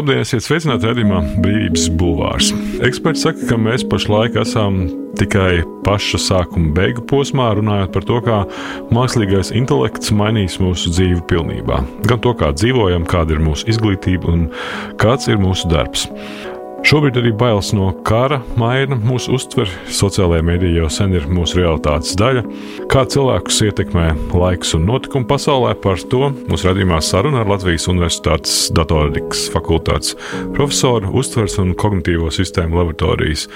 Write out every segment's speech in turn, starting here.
Labdien, esiet sveicināti redzamā brīvības bulvārs. Eksperti saka, ka mēs pašlaik esam tikai paša sākuma beigu posmā, runājot par to, kā mākslīgais intelekts mainīs mūsu dzīvi pilnībā. Gan to, kā dzīvojam, kāda ir mūsu izglītība un kāds ir mūsu darbs. Šobrīd arī bailes no kara maina mūsu uztveri. Sociālajā medijā jau sen ir mūsu realitātes daļa. Kā cilvēkus ietekmē laiks un notikumi pasaulē, par to mūsu radījumā saruna ar Latvijas Universitātes datorikas fakultātes profesoru, uztveres un kognitīvo sistēmu laboratorijas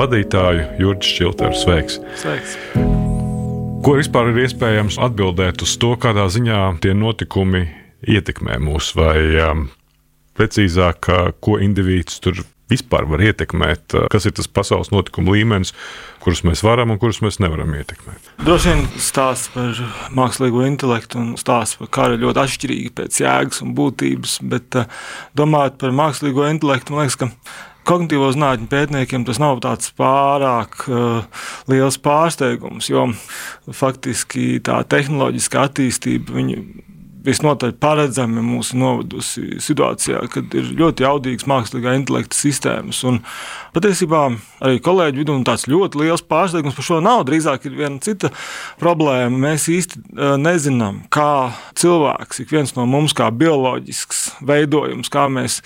vadītāju Jurģis Čilteru. Sveiks! Sveiks. Ko vispār ir iespējams atbildēt uz to, kādā ziņā tie notikumi ietekmē mūs, vai um, precīzāk, ko indivīds tur vispār var ietekmēt, kas ir tas pasaules notikuma līmenis, kurus mēs varam un kurus mēs nevaram ietekmēt. Droši vien stāsts par mākslīgo intelektu un stāsts par ir ļoti atšķirīgi pēc jēgas un būtības, bet domājot par mākslīgo intelektu, man liekas, ka kognitīvo zinātņu pētniekiem tas nav tāds pārāk uh, liels pārsteigums, jo faktiski tā tehnoloģiskā attīstība visnotaļ paredzami mūs novedusi situācijā, kad ir ļoti jaudīgas mākslīgā intelekta sistēmas. Un patiesībā arī kolēģi vidū tāds ļoti liels pārsteigums par šo nav. Drīzāk ir viena cita problēma. Mēs īsti e, nezinām, kā cilvēks, ik viens no mums, kā bioloģisks veidojums, kā mēs,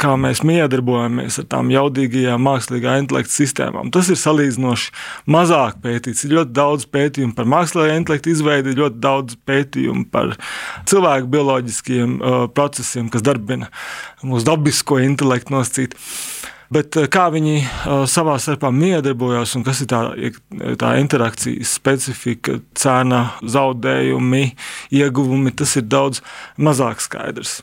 kā mēs miedarbojamies ar tām jaudīgajām mākslīgā intelekta sistēmām. Tas ir salīdzinoši mazāk pētīts. Ir ļoti daudz pētījumu par mākslīgā intelekta izveidi, ļoti daudz pētījumu par cilvēku cilvēku bioloģiskiem uh, procesiem, kas darbina mūsu dabisko intelektu nosacīt. Bet uh, kā viņi uh, savā starpā miedarbojās un kas ir tā, tā interakcijas specifika, cena, zaudējumi, ieguvumi, tas ir daudz mazāk skaidrs.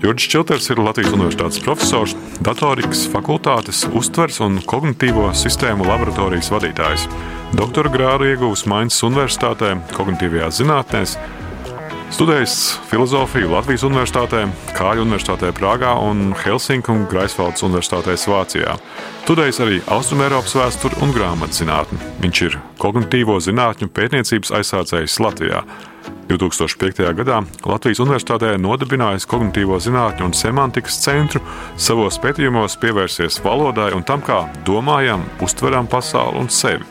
Jurģis Čilters ir Latvijas Universitātes profesors, datorikas fakultātes, uztveres un kognitīvo sistēmu laboratorijas vadītājs. Doktora grādu ieguvis Mainas Universitātē, kognitīvajās zinātnēs, studējis filozofiju Latvijas Universitātē, Kāļu Universitātē Prāgā un Helsinku un Greifsvaldes Universitātēs Vācijā. Studējis arī Austrumēropas vēsturi un grāmatzinātni. Viņš ir kognitīvo zinātņu pētniecības aizsācējs Latvijā. 2005. gadā Latvijas Universitātē nodibinājis Kognitīvo zinātņu un semantikas centru, savos pētījumos pievērsies valodai un tam, kā domājam, uztveram pasauli un sevi.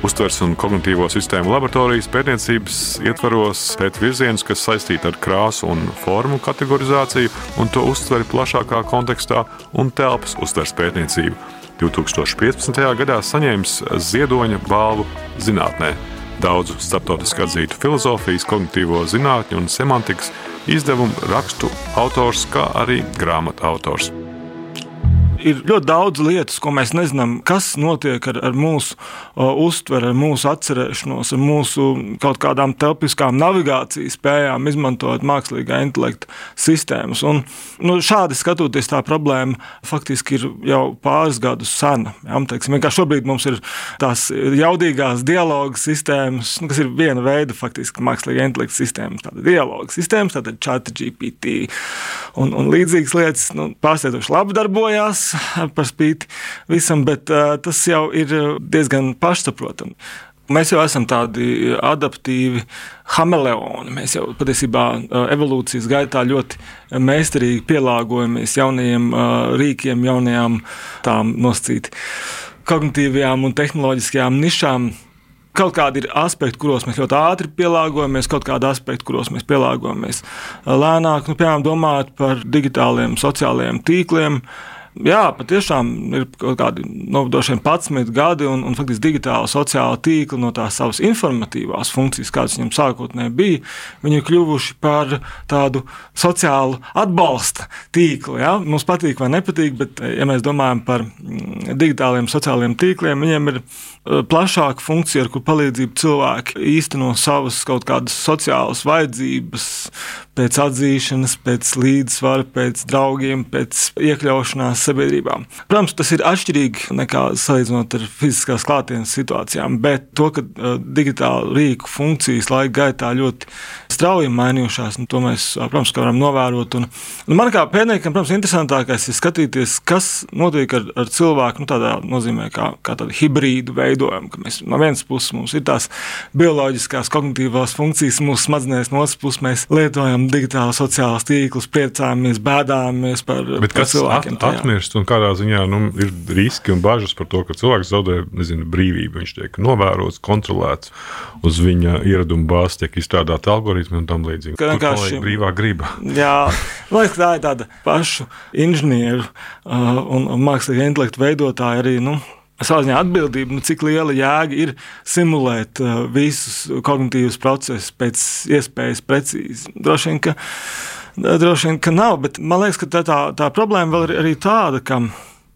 Uztvers un kognitīvo sistēmu laboratorijas pētniecības ietvaros pēt virzienus, kas saistīti ar krāsu un formu kategorizāciju un to uztveri plašākā kontekstā un telpas uztvers pētniecību. 2015. gadā saņēmis Ziedoņa balvu zinātnē daudzu starptautiski atzītu filozofijas, kognitīvo zinātņu un semantikas izdevumu rakstu autors, kā arī grāmatu autors ir ļoti daudz lietas, ko mēs nezinām, kas notiek ar, ar mūsu uztveri, ar mūsu atcerēšanos, ar mūsu kaut kādām telpiskām navigācijas spējām, izmantojot mākslīgā intelekta sistēmas. Un, nu, šādi skatoties, tā problēma faktiski ir jau pāris gadus sena. Ja, teiksim, šobrīd mums ir tās jaudīgās dialogu sistēmas, nu, kas ir viena veida faktiski mākslīgā intelekta sistēmas, tāda dialogu sistēmas, tātad chat GPT un, un līdzīgas lietas nu, pārsteidzoši labi darbojās par spīti visam, bet uh, tas jau ir diezgan pašsaprotami. Mēs jau esam tādi adaptīvi hameleoni. Mēs jau patiesībā evolūcijas gaitā ļoti meistarīgi pielāgojamies jaunajiem rīkiem, jaunajām tām nosacītām kognitīvajām un tehnoloģiskajām nišām. Kaut kādi ir aspekti, kuros mēs ļoti ātri pielāgojamies, kaut kādi aspekti, kuros mēs pielāgojamies lēnāk. Nu, piemēram, domājot par digitāliem sociālajiem tīkliem, Jā, patiešām ir kaut kādi novadošie 11 gadi, un, un faktiski digitāla sociāla tīkla no tās savas informatīvās funkcijas, kādas viņam sākotnēji bija, viņi ir kļuvuši par tādu sociālu atbalsta tīklu. Ja? Mums patīk vai nepatīk, bet, ja mēs domājam par mm, digitāliem sociālajiem tīkliem, viņiem ir e, plašāka funkcija, ar kur palīdzību cilvēki īsteno savas kaut kādas sociālas vajadzības, pēc atzīšanas, pēc līdzsvara, pēc draugiem, pēc iekļaušanās sabiedrībā. Protams, tas ir atšķirīgi nekā salīdzinot ar fiziskās klātienes situācijām, bet to, ka digitāla rīku funkcijas laika gaitā ļoti strauji mainījušās, nu, to mēs, protams, varam novērot. Un, un man kā pētniekam, protams, interesantākais ir skatīties, kas notiek ar, ar cilvēku, nu, tādā nozīmē, kā, kā tādu hibrīdu veidojumu, ka mēs no vienas puses mums ir tās bioloģiskās, kognitīvās funkcijas mūsu smadzenēs, no otras puses mēs lietojam digitālu sociālus tīklus, priecājamies, bēdāmies par, Bet par at, cilvēkiem. tajā. atmirst un kādā ziņā nu, ir riski un bažas par to, ka cilvēks zaudē nezinu, brīvību. Viņš tiek novērots, kontrolēts, uz viņa ieraduma bāzes tiek izstrādāti algoritmi un tam līdzīgi. Kur vienkārši- paliek brīvā griba. Jā, liekas, tā ir tāda pašu inženieru uh, un, un mākslīgā intelekta veidotāja arī. Nu, Savā ziņā atbildība, nu, cik liela jēga ir simulēt uh, visus kognitīvus procesus pēc iespējas precīzi. Droši vien, ka, droši vien, ka nav, bet man liekas, ka tā, tā, tā problēma vēl ir arī tāda, ka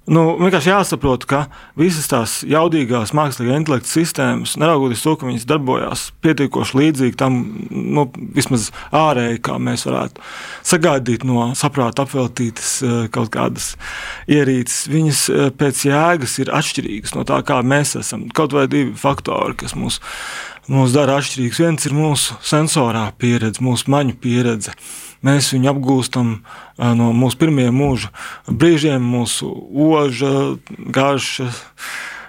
Nu, vienkārši jāsaprot, ka visas tās jaudīgās mākslīgā intelekta sistēmas, neraugoties to, ka viņas darbojas pietiekoši līdzīgi tam, nu, vismaz ārēji, kā mēs varētu sagaidīt no saprāta apveltītas eh, kaut kādas ierīces, viņas eh, pēc jēgas ir atšķirīgas no tā, kā mēs esam. Kaut vai divi faktori, kas mūs, mūs dara atšķirīgus. Viens ir mūsu sensorā pieredze, mūsu maņu pieredze. Mēs viņu apgūstam no mūsu pirmajiem mūža brīžiem, mūsu oža, garša,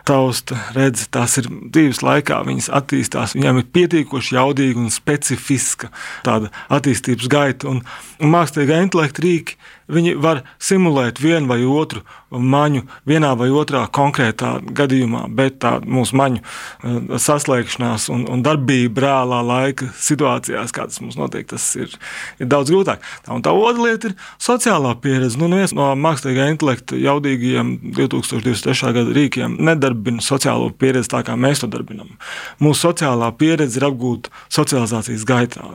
tausta, redze. Tās ir dzīves laikā, viņas attīstās. Viņām ir pietiekoši jaudīga un specifiska tāda attīstības gaita. Un, mākslīgā intelekta rīki viņi var simulēt vienu vai otru maņu vienā vai otrā konkrētā gadījumā, bet tā mūsu maņu eh, saslēgšanās un, un darbība reālā laika situācijās, kādas mums notiek, tas ir, ir daudz grūtāk. Tā, tā otra lieta ir sociālā pieredze. Nu, neviens no mākslīgā intelekta jaudīgajiem 2023. gada rīkiem nedarbina sociālo pieredzi tā, kā mēs to darbinām. Mūsu sociālā pieredze ir apgūta socializācijas gaitā.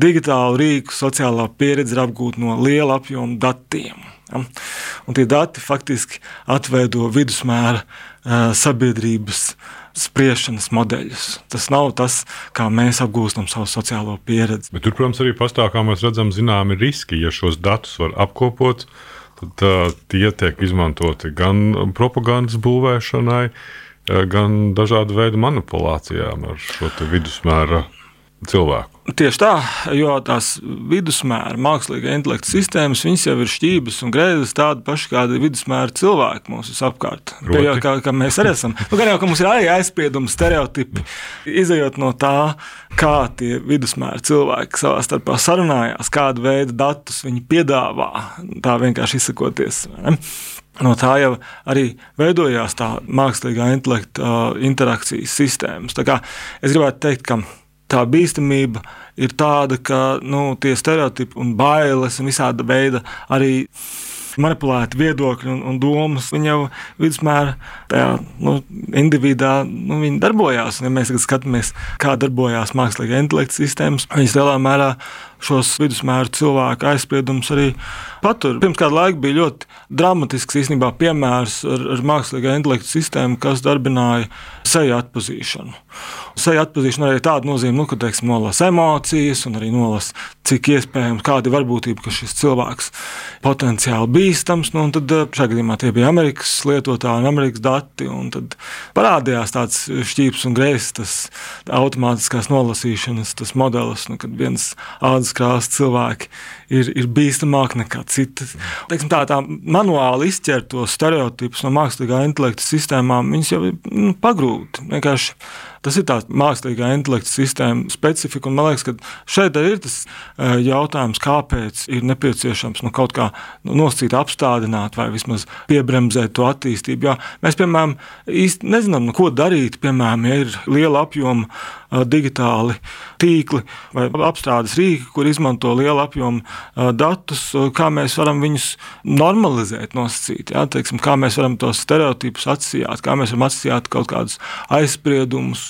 Digitālu rīku sociālā pieredze ir apgūta no liela apjoma datiem. Un tie dati faktiski atveido vidusmēra uh, sabiedrības spriešanas modeļus. Tas nav tas, kā mēs apgūstam savu sociālo pieredzi. Bet tur, protams, arī pastāv, kā mēs redzam, zināmi riski. Ja šos datus var apkopot, tad tie tiek izmantoti gan propagandas būvēšanai, uh, gan dažādu veidu manipulācijām ar šo vidusmēra cilvēku. Tieši tā, jo tās vidusmēra mākslīgā intelekta sistēmas jau ir šķības un grēzes tādas pašas, kāda ir vidusmēra cilvēki mums apkārt. Proti? Jau kā, kā mēs arī esam. Nu, gan jau, ka mums ir arī aizspiedumi, stereotipi, izējot no tā, kā tie vidusmēra cilvēki savā starpā sarunājās, kādu veidu datus viņi piedāvā, tā vienkārši izsakoties. ne? No tā jau arī veidojās tā mākslīgā intelekta uh, interakcijas sistēmas. Es gribētu teikt, ka tā bīstamība ir tāda, ka nu, tie stereotipi un bailes un visāda veida arī manipulēti viedokļi un, un domas. Viņi jau vidusmēra tajā nu, individuā nu, darbojās. Un, ja mēs tagad skatāmies, kā darbojās mākslīgā intelekta sistēmas, viņas lielā mērā šos vidusmēra cilvēku aizspriedumus arī patur. Pirms kāda laika bija ļoti dramatisks īstenībā, piemērs ar, ar mākslīgā intelekta sistēmu, kas darbināja seju atpazīšanu. Seju atpazīšana arī tāda nozīme, nu, ka teiksim, nolasa emocijas un arī nolasa, cik iespējams, kāda ir varbūtība, ka šis cilvēks potenciāli bīstams. Nu, tad eh, šajā gadījumā tie bija Amerikas lietotāji un Amerikas dati. un Tad parādījās tāds šķīps un greizs, tas automātiskās nolasīšanas tas modelis, nu, kad viens ādas krāsas cilvēki ir, ir bīstamāki nekā citi. Teiksim, tā, tā manuāli izķert tos stereotipus no mākslīgā intelekta sistēmām, viņas jau ir nu, pagrūti. Vienkārši Tas ir tāds mākslīgā intelekta sistēma specifika. Man liekas, ka šeit ir tas eh, jautājums, kāpēc ir nepieciešams nu, kaut kā nu, nosacīt, apstādināt vai vismaz piebremzēt to attīstību. Jo mēs, piemēram, īsti nezinām, nu, ko darīt. Piemēram, ja ir liela apjoma eh, digitāli tīkli vai apstrādes rīki, kur izmanto lielu apjomu eh, datus, kā mēs varam viņus normalizēt, nosacīt. Ja? Teiksim, kā mēs varam tos stereotipus atsijāt, kā mēs varam atsijāt kaut kādus aizspriedumus.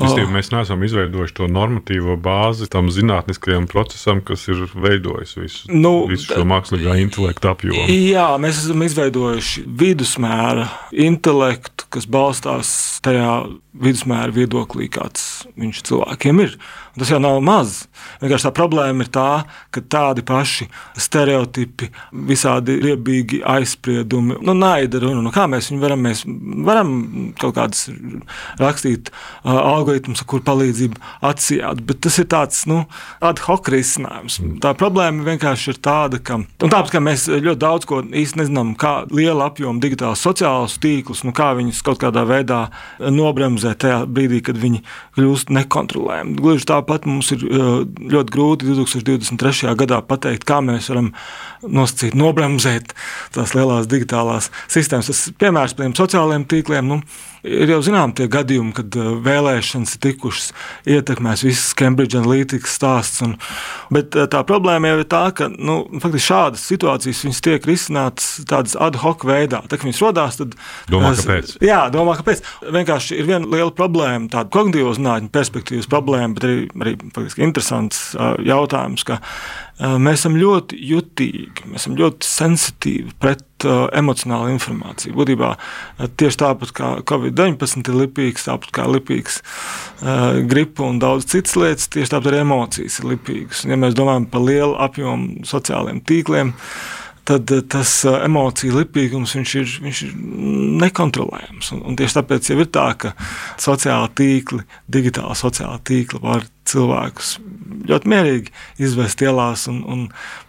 Vistīvi, mēs neesam izveidojuši to normatīvo bāzi tam zinātniskajam procesam, kas ir veidojis visu, Nu, visu šo mākslīgā intelekta apjomu. Jā, mēs esam izveidojuši vidusmēra intelektu, kas balstās tajā vidusmēra viedoklī, kāds viņš cilvēkiem ir. Un tas jau nav maz. Vienkārši tā problēma ir tā, ka tādi paši stereotipi, visādi riebīgi aizspriedumi, nu, naida runa. Nu, kā mēs viņu varam, mēs varam kaut kādas rakstīt uh, algoritmus, ar kur palīdzību atsijāt, bet tas ir tāds nu, ad hoc risinājums. Tā problēma vienkārši ir tāda, ka, tāpēc, ka mēs ļoti daudz ko īsti nezinām, kā liela apjoma digitālās sociālās tīklus, nu, kā viņus kaut kādā veidā nobremzēt tajā brīdī, kad viņi kļūst nekontrolējami. Gluži tā tāpat mums ir ļoti grūti 2023. gadā pateikt, kā mēs varam nosacīt, nobremzēt tās lielās digitālās sistēmas. Tas piemērs par sociālajiem tīkliem. Nu, Ir jau zinām tie gadījumi, kad vēlēšanas ir tikušas ietekmēs visas Cambridge Analytica stāsts. Un, bet tā problēma jau ir tā, ka nu, šādas situācijas tiek risinātas tādas ad hoc veidā. Tā, kad viņas radās, tad. Domā, kāpēc? Jā, domā, kāpēc. Vienkārši ir viena liela problēma, tāda kognitīvā zinātņu perspektīvas problēma, bet arī, arī faktiski, interesants jautājums. Ka, Mēs esam ļoti jutīgi, mēs esam ļoti sensitīvi pret uh, emocionālu informāciju. Būtībā tieši tāpat kā Covid-19 ir lipīgs, tāpat kā lipīgs uh, gripa un daudz citas lietas, tieši tāpat arī emocijas ir lipīgas. Ja mēs domājam par lielu apjomu sociālajiem tīkliem, tad tas emociju lipīgums viņš ir, viņš ir nekontrolējams. Un, un tieši tāpēc ir tā, ka sociāla tīkli, digitāla sociāla tīkla var cilvēkus ļoti mierīgi izvest ielās un, un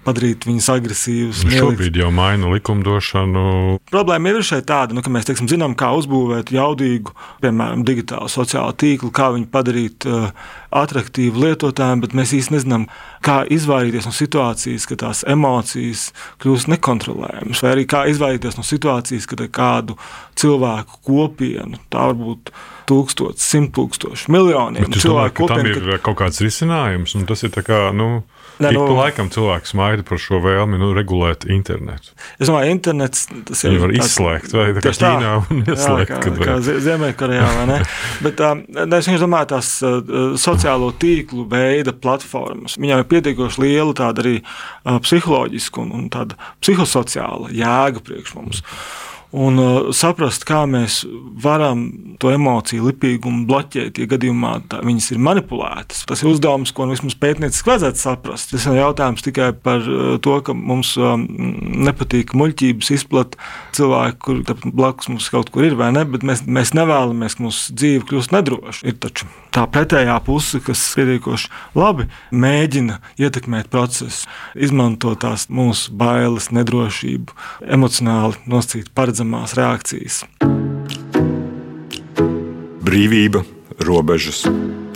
padarīt viņus agresīvus. Nu, šobrīd jau maina likumdošanu. Problēma ir šeit tāda, nu, ka mēs teiksim, zinām, kā uzbūvēt jaudīgu, piemēram, digitālu sociālo tīklu, kā viņu padarīt uh, attraktīvu lietotājiem, bet mēs īstenībā nezinām, kā izvairīties no situācijas, ka tās emocijas kļūst nekontrolējamas, vai arī kā izvairīties no situācijas, kad kādu cilvēku kopienu tā varbūt tūkstoši, simt tūkstoši, miljoniem cilvēku. Tam ir kad... kaut kāds risinājums, un tas ir tā kā. Nu... Nē, nu, pa laikam cilvēks smaida par šo vēlmi nu, regulēt internetu. Es domāju, internets tas ir. Viņi var izslēgt, vai tā kā Ķīnā un ieslēgt. Jā, kā, kā Ziemeļkorejā, vai ne? Bet uh, es vienkārši domāju, tās uh, sociālo tīklu veida platformas, viņām ir pietiekoši liela tāda arī uh, psiholoģiska un, un tāda psihosociāla jēga priekš mums. Mm un uh, saprast, kā mēs varam to emociju lipīgumu bloķēt, ja gadījumā tā, viņas ir manipulētas. Tas ir uzdevums, ko vismaz pētnieciski vajadzētu saprast. Tas ir jautājums tikai par uh, to, ka mums um, nepatīk muļķības izplat cilvēki, kur blakus mums kaut kur ir vai ne, bet mēs, mēs nevēlamies, ka mūsu dzīve kļūst nedroša. Ir taču tā pretējā puse, kas pietiekoši labi mēģina ietekmēt procesu, izmanto tās mūsu bailes, nedrošību, emocionāli nosacīt paredzamību paredzamās reakcijas. Brīvība, robežas,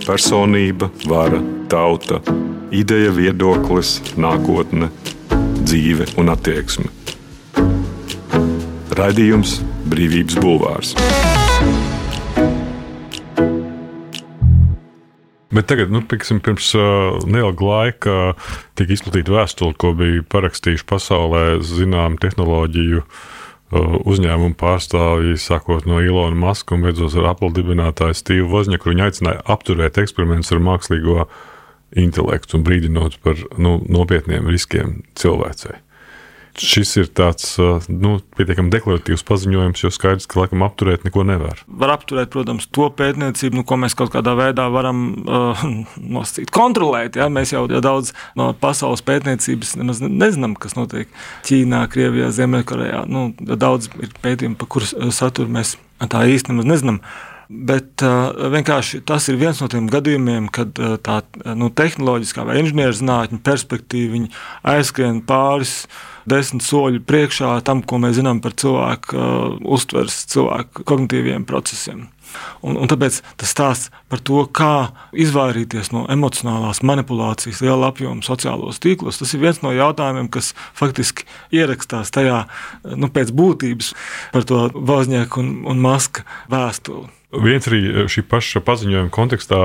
personība, vara, tauta, ideja, viedoklis, nākotne, dzīve un attieksme. Raidījums Brīvības Bulvārs. Bet tagad, nu, piksim, pirms uh, neilga laika tika izplatīta vēstule, ko bija parakstījuši pasaulē zinām tehnoloģiju uh, uzņēmumu pārstāvji, sākot no Ilona Maska un beidzot ar Apple dibinātāju Steve'u Vozņaku, viņi aicināja apturēt eksperimentus ar mākslīgo intelektu un brīdinot par nu, nopietniem riskiem cilvēcei šis ir tāds nu, pietiekami deklaratīvs paziņojums, jo skaidrs, ka laikam apturēt neko nevar. Var apturēt, protams, to pētniecību, nu, ko mēs kaut kādā veidā varam uh, nosacīt, kontrolēt. Ja? Mēs jau, daudz no pasaules pētniecības nemaz nezinām, kas notiek Ķīnā, Krievijā, Ziemeļkorejā. Nu, daudz ir pētījumu, par kuru saturu mēs tā īsti nemaz nezinām. Bet uh, vienkārši tas ir viens no tiem gadījumiem, kad uh, tā nu, tehnoloģiskā vai inženierzinātņu perspektīva aizskrien pāris desmit soļu priekšā tam, ko mēs zinām par cilvēku uh, uztveres, cilvēku kognitīviem procesiem. Un, un tāpēc tas stāsts par to, kā izvairīties no emocionālās manipulācijas liela apjoma sociālos tīklos, tas ir viens no jautājumiem, kas faktiski ierakstās tajā nu, pēc būtības par to Vozņēku un, un Maska vēstuli. Viens arī eh, šī paša paziņojuma kontekstā,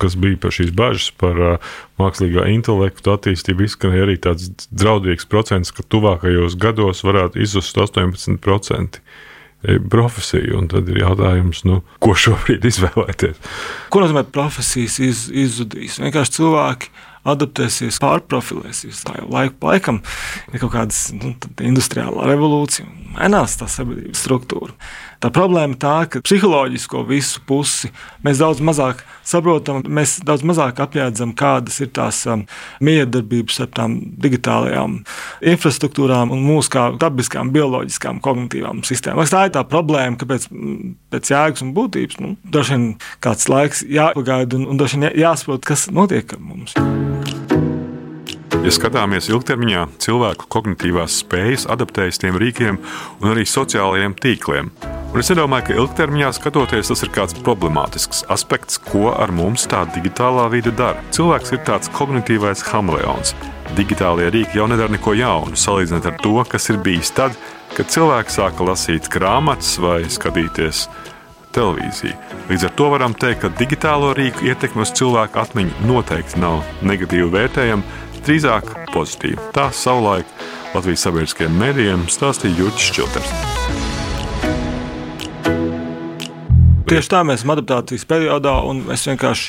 kas bija par šīs bažas par uh, mākslīgā intelektu attīstību, izskanēja arī tāds draudīgs procents, ka tuvākajos gados varētu izzust 18% eh, profesiju. Un tad ir jautājums, nu, ko šobrīd izvēlēties. Ko nozīmē profesijas iz, izzudīs? Vienkārši cilvēki adaptēsies, pārprofilēsies. Laiku pa laikam ir kaut kāda nu, industriālā revolūcija, mainās tā sabiedrības struktūra. Tā problēma ir tā, ka psiholoģisko visu pusi mēs daudz mazāk saprotam, mēs daudz mazāk apjēdzam, kādas ir tās um, miedarbības ar tām digitālajām infrastruktūrām un mūsu kā dabiskām, bioloģiskām, kognitīvām sistēmām. Tā ir tā problēma, ka pēc, pēc jēgas un būtības nu, droši vien kāds laiks jāpagaida un, un droši vien jāsaprot, kas notiek ar mums. Ja skatāmies ilgtermiņā, cilvēku kognitīvās spējas adaptējas tiem rīkiem un arī sociālajiem tīkliem. Un es domāju, ka ilgtermiņā skatoties, tas ir kāds problemātisks aspekts, ko ar mums tā digitālā vide dara. Cilvēks ir tāds kognitīvais hameleons. Digitālie rīki jau nedara neko jaunu, salīdzinot ar to, kas ir bijis tad, kad cilvēki sāka lasīt grāmatas vai skatīties televīziju. Līdz ar to varam teikt, ka digitālo rīku ietekme uz cilvēku atmiņu noteikti nav negatīvi vērtējama drīzāk pozitīvi. Tā savulaik Latvijas sabiedriskajiem mēdījiem stāstīja Jurģis Čilters. Tieši tā mēs esam adaptācijas periodā, un mēs vienkārši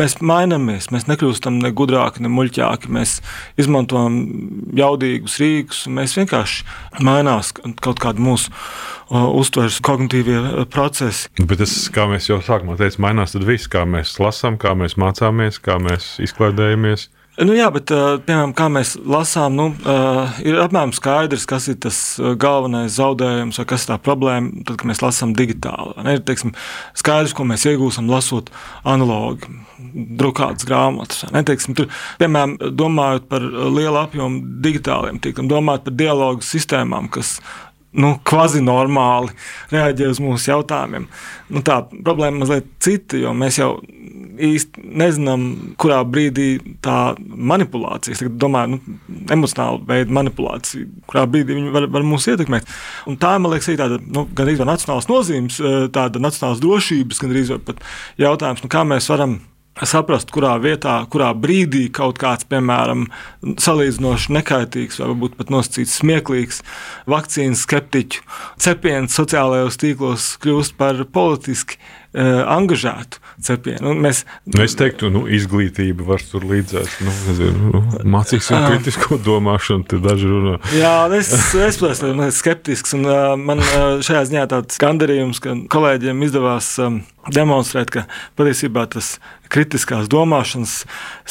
mēs mainamies. Mēs nekļūstam ne gudrāki, ne muļķāki. Mēs izmantojam jaudīgus rīkus, un mēs vienkārši mainās kaut kāda mūsu uztveres kognitīvie procesi. Bet tas, kā mēs jau sākumā teicām, mainās tad viss, kā mēs lasām, kā mēs mācāmies, kā mēs izklaidējamies. Nu, jā, bet, piemēram, kā mēs lasām, nu, ir apmēram skaidrs, kas ir tas galvenais zaudējums vai kas ir tā problēma, tad, kad mēs lasām digitāli. Ir teiksim, skaidrs, ko mēs iegūstam lasot analogi, drukātas grāmatas. Neteiksim, tur, piemēram, domājot par lielu apjomu digitāliem tīkliem, domājot par dialogu sistēmām, kas nu, kvazi normāli reaģē uz mūsu jautājumiem. Nu, tā problēma mazliet cita, jo mēs jau īsti nezinām, kurā brīdī tā manipulācija, es domāju, nu, emocionāla veida manipulācija, kurā brīdī viņi var, var mūs ietekmēt. Un tā, man liekas, ir tāda nu, gan arī nacionāls nozīmes, eh, tāda nacionālas drošības, gan arī jautājums, nu, kā mēs varam saprast, kurā vietā, kurā brīdī kaut kāds, piemēram, salīdzinoši nekaitīgs, vai varbūt pat nosacīts smieklīgs vakcīnas skeptiķu cepiens sociālajos tīklos kļūst par politiski angažētu cepienu. Un mēs, nu, es teiktu, nu, izglītība var tur līdzēt. Nu, nezinu, nu, mācīsim kritisko domāšanu, te daži runā. Jā, es, es esmu skeptisks, un uh, man uh, šajā ziņā tāds gandarījums, ka kolēģiem izdevās um, demonstrēt, ka patiesībā tas kritiskās domāšanas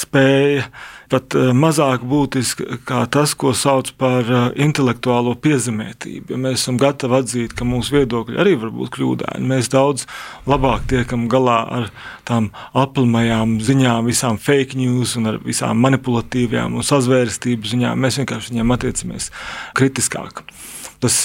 spēja pat eh, mazāk būtiska kā tas, ko sauc par eh, intelektuālo piezemētību. Ja mēs esam gatavi atzīt, ka mūsu viedokļi arī var būt kļūdaini. Mēs daudz labāk tiekam galā ar tām aplamajām ziņām, visām fake news un visām manipulatīvajām un sazvērstības ziņām. Mēs vienkārši viņiem attiecamies kritiskāk tas,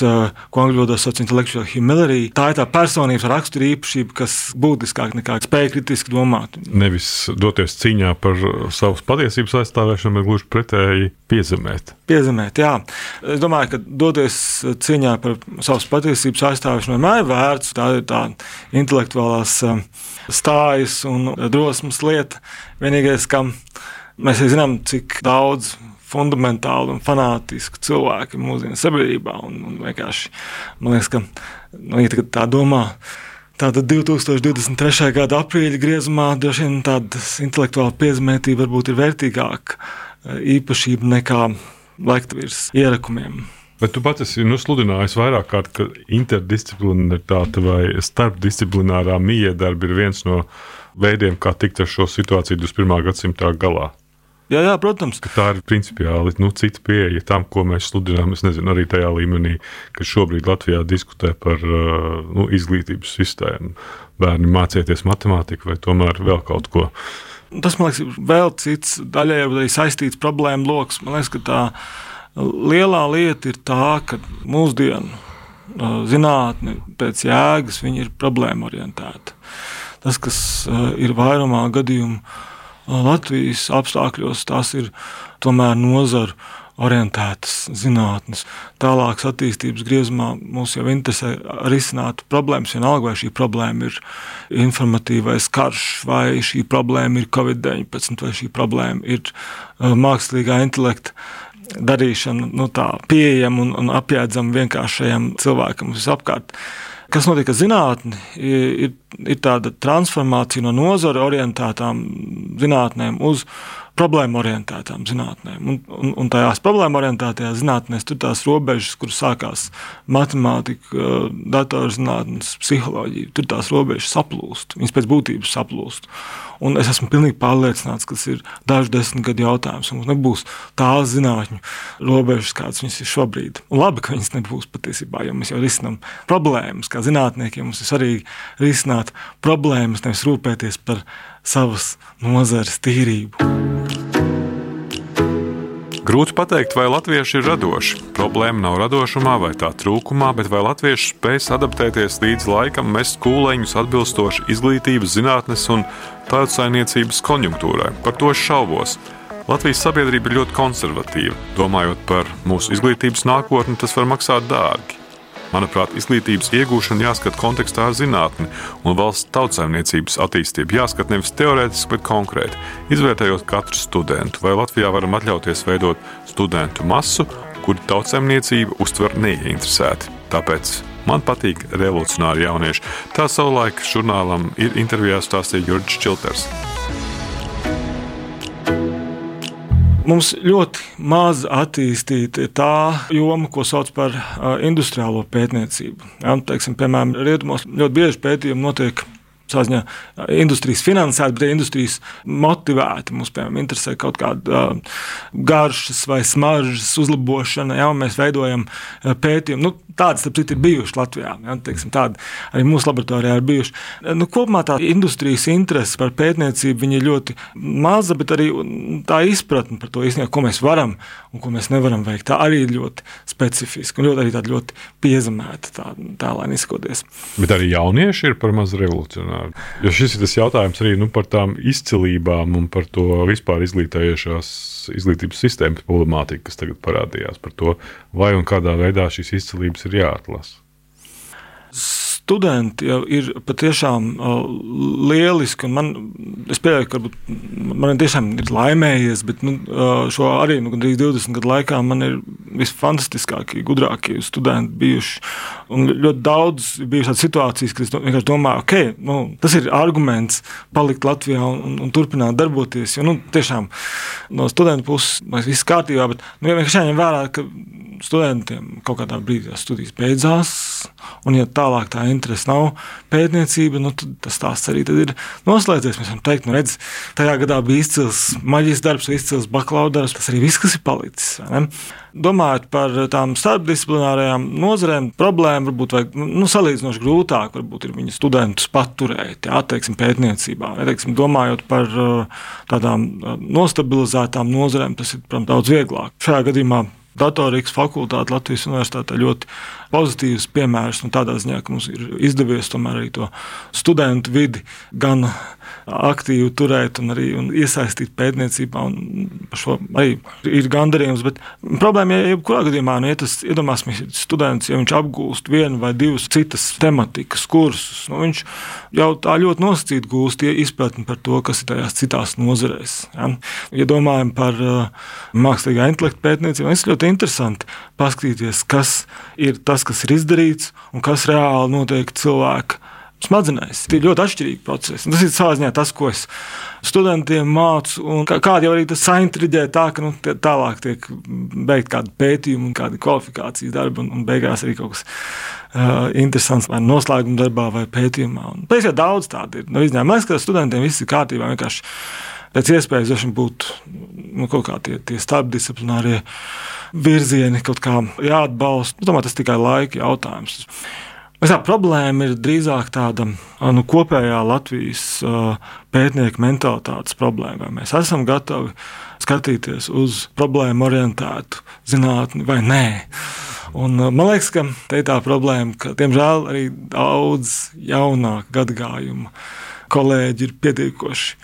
ko angļu valodā sauc par intellectual humility. Tā ir tā personības rakstura īpašība, kas būtiskāk nekā spēja kritiski domāt. Nevis doties cīņā par savas patiesības aizstāvēšanu, bet gluži pretēji piezemēt. Piezemēt, jā. Es domāju, ka doties cīņā par savas patiesības aizstāvēšanu vienmēr ir vērts. Tā ir tā intelektuālās stājas un drosmes lieta. Vienīgais, kam mēs zinām, cik daudz fundamentāli un fanātiski cilvēki mūsdienu sabiedrībā. Un, un vienkārši man liekas, ka nu, ja tā domā. Tātad 2023. gada aprīļa griezumā droši vien tāda intelektuāla piezemētība varbūt ir vērtīgāka e, īpašība nekā laiktavirs ierakumiem. Bet tu pats esi nu, sludinājis vairāk kārt, ka interdisciplinaritāte vai starpdisciplinārā miedarba ir viens no veidiem, kā tikt ar šo situāciju 21. gadsimtā galā. Jā, jā, protams. Ka tā ir principiāli nu, cita pieeja tam, ko mēs sludinām. Es nezinu, arī tajā līmenī, ka šobrīd Latvijā diskutē par uh, nu, izglītības sistēmu. Bērni mācieties matemātiku vai tomēr vēl kaut ko. Tas, man liekas, ir vēl cits daļai saistīts problēmu lokus. Man liekas, ka tā lielā lieta ir tā, ka mūsdienu uh, zinātne pēc jēgas ir problēma orientēta. Tas, kas uh, ir vairumā gadījumu, Latvijas apstākļos tās ir tomēr nozaru orientētas zinātnes. Tālākas attīstības griezumā mūs jau interesē risināt problēmas. Vienalga, vai šī problēma ir informatīvais karš, vai šī problēma ir Covid-19, vai šī problēma ir uh, mākslīgā intelekta darīšana nu, pieejama un, un apjēdzama vienkāršajam cilvēkam visapkārt. Kas notiek? Ar zinātni, ir, ir tāda transformācija no nozara orientētām zinātnēm uz problēmu orientētām zinātnēm. Un, un, un tajās problēmu orientētajās zinātnēs tur tās robežas, kur sākās matemātika, datorzinātnes, psiholoģija, tur tās robežas saplūst. Viņas pēc būtības saplūst. Un es esmu pilnīgi pārliecināts, ka tas ir dažu desmit gadu jautājums. Mums nebūs tādas zinātņu robežas, kādas viņas ir šobrīd. Un labi, ka viņas nebūs patiesībā, jo mēs jau risinām problēmas. Kā zinātniekiem mums ir svarīgi risināt problēmas, nevis rūpēties par savas nozares tīrību. Grūti pateikt, vai latvieši ir radoši. Problēma nav radošumā vai tā trūkumā, bet vai latvieši spēs adaptēties līdz laikam, mest kūleņus atbilstoši izglītības, zinātnes un tautsājniecības konjunktūrai. Par to šaubos. Latvijas sabiedrība ir ļoti konservatīva. Domājot par mūsu izglītības nākotni, tas var maksāt dārgi. Manuprāt, izglītības iegūšana jāskata kontekstā ar zinātni un valsts tautsājumniecības attīstību. Jāskata nevis teorētiski, bet konkrēti, izvērtējot katru studentu. Vai Latvijā varam atļauties veidot studentu masu, kuri tautsājumniecību uztver neieinteresēti. Tāpēc man patīk revolucionāri jaunieši. Tā savulaik žurnālam ir intervijā stāstīja Jurģis Čilters. Mums ļoti maz attīstīta tā joma, ko sauc par industriālo pētniecību. Ja, teiksim, piemēram, Rietumos ļoti bieži pētījumi notiek Ziņā, industrijas finansēta, bet industrijas motivēta. Mums, piemēram, interesē kaut kāda garšas vai smaržas uzlabošana, ja mēs veidojam pētījumu. Nu, Tādas, starp citu, ir bijušas Latvijā. Ja, teiksim, tādi arī mūsu laboratorijā ir bijuši. Nu, kopumā tā industrijas interese par pētniecību ir ļoti maza, bet arī tā izpratne par to, īstenībā, ko mēs varam un ko mēs nevaram veikt, tā arī ir ļoti specifiska un ļoti, ļoti piezemēta, tā, tālāk izskoties. Bet arī jaunieši ir par maz revolucionāri. Jo šis ir tas jautājums arī nu, par tām izcilībām un par to vispār izglītējušās izglītības sistēmas problemātiku, kas tagad parādījās par to, vai un kādā veidā šīs izcilības ir jāatlasa studenti jau ir patiešām lieliski. Man, es pieņemu, ka man tiešām ir laimējies, bet nu, šo arī nu, gandrīz 20 gadu laikā man ir visfantastiskākie, gudrākie studenti bijuši. Un ļoti daudz bija tādas situācijas, kad es vienkārši domāju, ok, nu, tas ir arguments palikt Latvijā un, un, un turpināt darboties. Jo nu, tiešām no studentu puses viss kārtībā, bet nu, vienkārši jāņem vērā, ka studentiem kaut kādā brīdī studijas beidzās. Un, ja tālāk tā interese nav pētniecība, nu, tad tas stāsts arī ir noslēdzies. Mēs varam teikt, nu, redz, tajā gadā bija izcils maģijas darbs, izcils bakalaura darbs. Tas arī viss, kas ir palicis. Domājot par tām starpdisciplinārajām nozarēm, problēma varbūt vajag, nu, salīdzinoši grūtāk varbūt ir viņu studentus paturēt, jā, teiksim, pētniecībā. Ja, teiksim, domājot par tādām nostabilizētām nozarēm, tas ir, protams, daudz vieglāk. Šajā gadījumā datorikas fakultāte Latvijas Universitātē ļoti pozitīvs piemērs. Tādā ziņā, ka mums ir izdevies tomēr arī to studentu vidi gan aktīvi turēt un arī un iesaistīt pētniecībā. Šo arī ir gandarījums. Bet problēma ir, ja jebkurā gadījumā, nu, ja tas iedomāsimies, students, ja viņš apgūst vienu vai divus citas tematikas kursus, nu, viņš jau tā ļoti nosacīti gūst izpratni par to, kas ir tajās citās nozarēs. Ja, ja domājam par uh, mākslīgā intelekta pētniecību, tas ir ļoti interesanti paskatīties, kas ir tas, kas ir izdarīts un kas reāli notiek cilvēka smadzenēs. Tie ir ļoti atšķirīgi procesi. Un tas ir savā ziņā tas, ko es studentiem mācu. Kādi jau arī tas saintriģē tā, ka nu, tālāk tiek beigta kāda pētījuma kāda kvalifikācijas darba, un, un beigās arī kaut kas uh, interesants vai noslēguma darbā vai pētījumā. Un, pēc tam daudz tādu ir. Nu, izņēma, man liekas, ka studentiem viss ir kārtībā. Vienkārši pēc iespējas būt nu, kaut kā tie, tie starpdisciplinārie virzieni kaut kā jāatbalsta. Es domāju, tas tikai laika jautājums. Tā problēma ir drīzāk tāda nu, kopējā Latvijas pētnieku mentalitātes problēma. Vai mēs esam gatavi skatīties uz problēmu orientētu zinātni vai nē. Un, man liekas, ka tā ir tā problēma, ka diemžēl arī daudz jaunāku gadagājumu kolēģi ir pietiekoši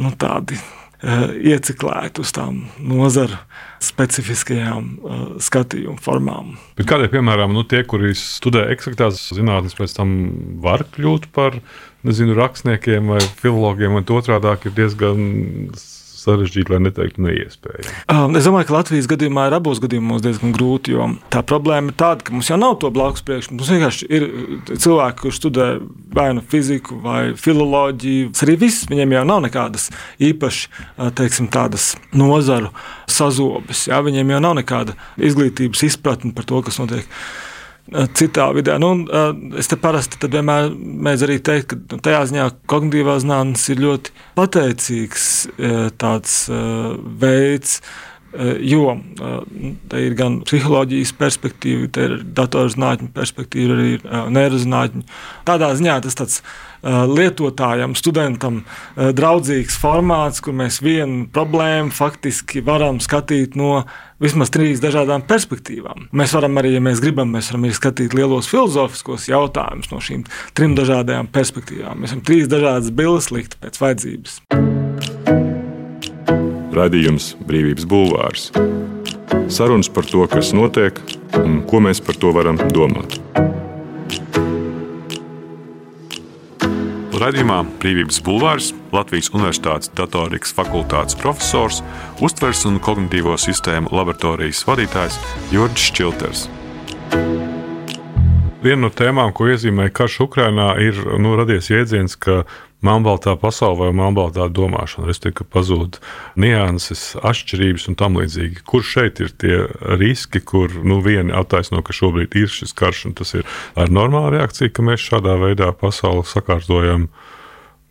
nu, tādi ieciklēti uz tām nozaru specifiskajām uh, skatījuma formām. Bet kādēļ, piemēram, nu, tie, kuri studē eksaktās zinātnes, pēc tam var kļūt par nezinu, rakstniekiem vai filologiem, un otrādi ir diezgan sarežģīti, lai neteiktu neiespējami? Um, es domāju, ka Latvijas gadījumā ir abos gadījumos diezgan grūti, jo tā problēma ir tāda, ka mums jau nav to blakus priekšmetu. Mums vienkārši ir cilvēki, kurš studē vai nu fiziku vai filoloģiju. Arī viss viņiem jau nav nekādas īpašas, teiksim, tādas nozaru sazobes. Jā, viņiem jau nav nekāda izglītības izpratne par to, kas notiek citā vidē. Nu, es te parasti vienmēr mēdzu arī teikt, ka nu, tajā ziņā kognitīvā zinātnē ir ļoti pateicīgs tāds veids. Jo tā ir gan psiholoģijas perspektīva, tā ir datorzinātņu perspektīva, arī neirozinātņu. Tādā ziņā tas tāds lietotājam, studentam draudzīgs formāts, kur mēs vienu problēmu faktiski varam skatīt no vismaz trīs dažādām perspektīvām. Mēs varam arī, ja mēs gribam, mēs varam arī skatīt lielos filozofiskos jautājumus no šīm trim dažādām perspektīvām. Mēs varam trīs dažādas bildes likt pēc vajadzības. Radījums Brīvības Bulvārs. Sarunas par to, kas notiek un ko mēs par to varam domāt. Radījumā Brīvības Bulvārs Latvijas Universitātes datorikas fakultātes profesors, uztvers un kognitīvo sistēmu laboratorijas vadītājs Jurģis Čilters. Viena no tēmām, ko iezīmē karš Ukrajinā, ir nu, radies jēdziens, ka melnbaltā pasaule vai melnbaltā domāšana, respektīvi, ka pazūd nianses, atšķirības un tam līdzīgi. Kur šeit ir tie riski, kur nu, vieni attaisno, ka šobrīd ir šis karš, un tas ir normāla reakcija, ka mēs šādā veidā pasauli sakārtojam.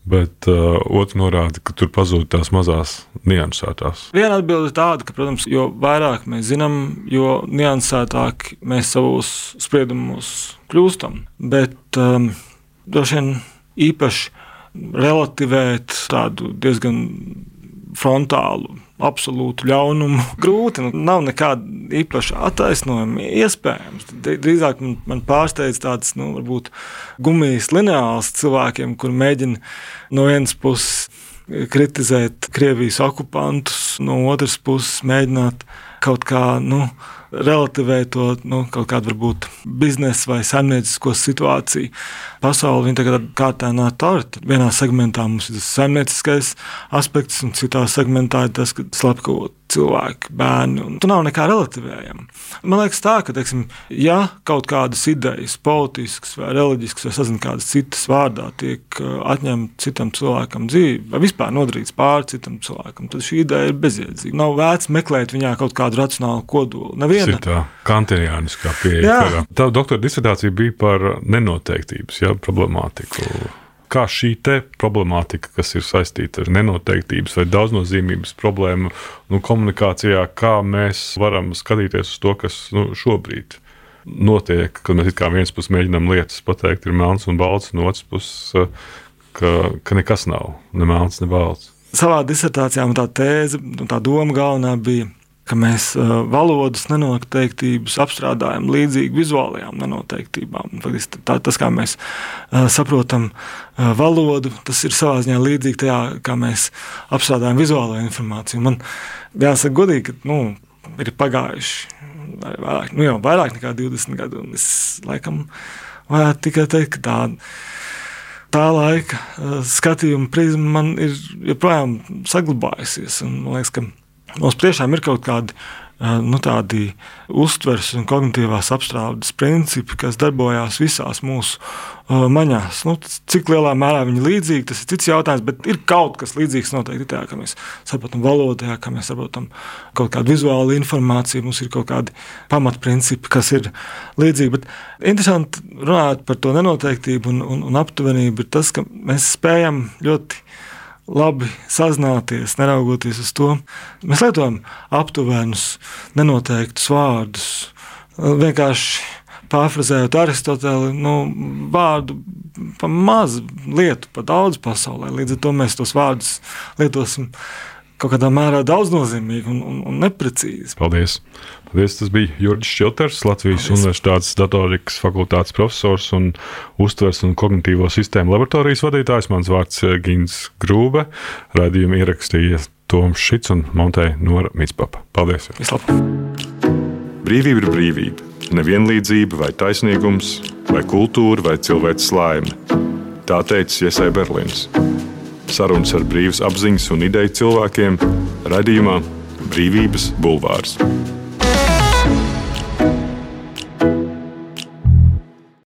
Bet uh, otrs norāda, ka tur pazūd tās mazās niansētās. Viena atbilde ir tāda, ka, protams, jo vairāk mēs zinām, jo niansētāk mēs savos spriedumos kļūstam. Bet um, droši vien īpaši relativēt tādu diezgan frontālu, absolūtu ļaunumu. Grūti, nu, nav nekāda īpaša attaisnojuma iespējams. Drīzāk man, man pārsteidz tāds, nu, varbūt gumijas lineāls cilvēkiem, kur mēģina no vienas puses kritizēt Krievijas okupantus, no otras puses mēģināt kaut kā, nu, relativēt to nu, kaut kādu varbūt biznesa vai saimniecisko situāciju. Pasaule viņa tagad kā tā nāk tālāk. Vienā segmentā mums ir tas saimnieciskais aspekts, un citā segmentā ir tas, ka slepkavot cilvēki, bērni. Tur nav nekā relativējama. Man liekas, tā, ka, teiksim, ja kaut kādas idejas, politiskas vai reliģiskas, vai sazināmas kādas citas vārdā, tiek uh, atņemta citam cilvēkam dzīve, vai vispār nodarīts pāri citam cilvēkam, tad šī ideja ir bezjēdzīga. Nav vērts meklēt viņā kaut kādu racionālu kodolu. Neviena. Tā kanteriāniskā pieeja. Tā doktora disertācija bija par nenoteiktības ja, problemātiku kā šī problemātika, kas ir saistīta ar nenoteiktības vai daudznozīmības problēmu, nu, komunikācijā, kā mēs varam skatīties uz to, kas nu, šobrīd notiek, kad mēs kā viens puses mēģinām lietas pateikt, ir melns un balts, un otrs puses, ka, ka nekas nav, ne melns, ne balts. Savā disertācijā tā tēze, tā doma galvenā bija ka mēs valodas nenoteiktības apstrādājam līdzīgi vizuālajām nenoteiktībām. Tā, tas, kā mēs saprotam valodu, tas ir savā ziņā līdzīgi tajā, kā mēs apstrādājam vizuālo informāciju. Man jāsaka godīgi, ka nu, ir pagājuši vairāk, nu jau vairāk nekā 20 gadi, un es laikam varētu tikai teikt, ka tā tā laika skatījuma prizma man ir joprojām saglabājusies. Man liekas, ka Mums tiešām ir kaut kādi nu, tādi uztveres un kognitīvās apstrādes principi, kas darbojās visās mūsu uh, maņās. Nu, cik lielā mērā viņi ir līdzīgi, tas ir cits jautājums, bet ir kaut kas līdzīgs noteikti tajā, ka mēs saprotam valodā, ka mēs saprotam kaut kādu vizuālu informāciju, mums ir kaut kādi pamatprincipi, kas ir līdzīgi. Bet interesanti runāt par to nenoteiktību un, un, un aptuvenību ir tas, ka mēs spējam ļoti labi sazināties, neraugoties uz to. Mēs lietojam aptuvenus, nenoteiktus vārdus. Vienkārši pārfrazējot Aristoteli, nu, vārdu pa mazu lietu, pa daudz pasaulē. Līdz ar to mēs tos vārdus lietosim kaut kādā mērā daudznozīmīgi un, un, un neprecīzi. Paldies! Tas bija Jurģis Čilters, Latvijas Paldies. Universitātes datorikas fakultātes profesors un uztvers un kognitīvo sistēmu laboratorijas vadītājs. Mans vārds ir Gins Grūbe. Radījumu ierakstīja Toms Šits un montēja Nora Mitspapa. Paldies! Brīvība ir brīvība. Nevienlīdzība vai taisnīgums, vai kultūra vai cilvēks laime. Tā teica Iesai Berlīns. sarunas ar brīvas apziņas un ideju cilvēkiem raidījumā Brīvības Bulvārs.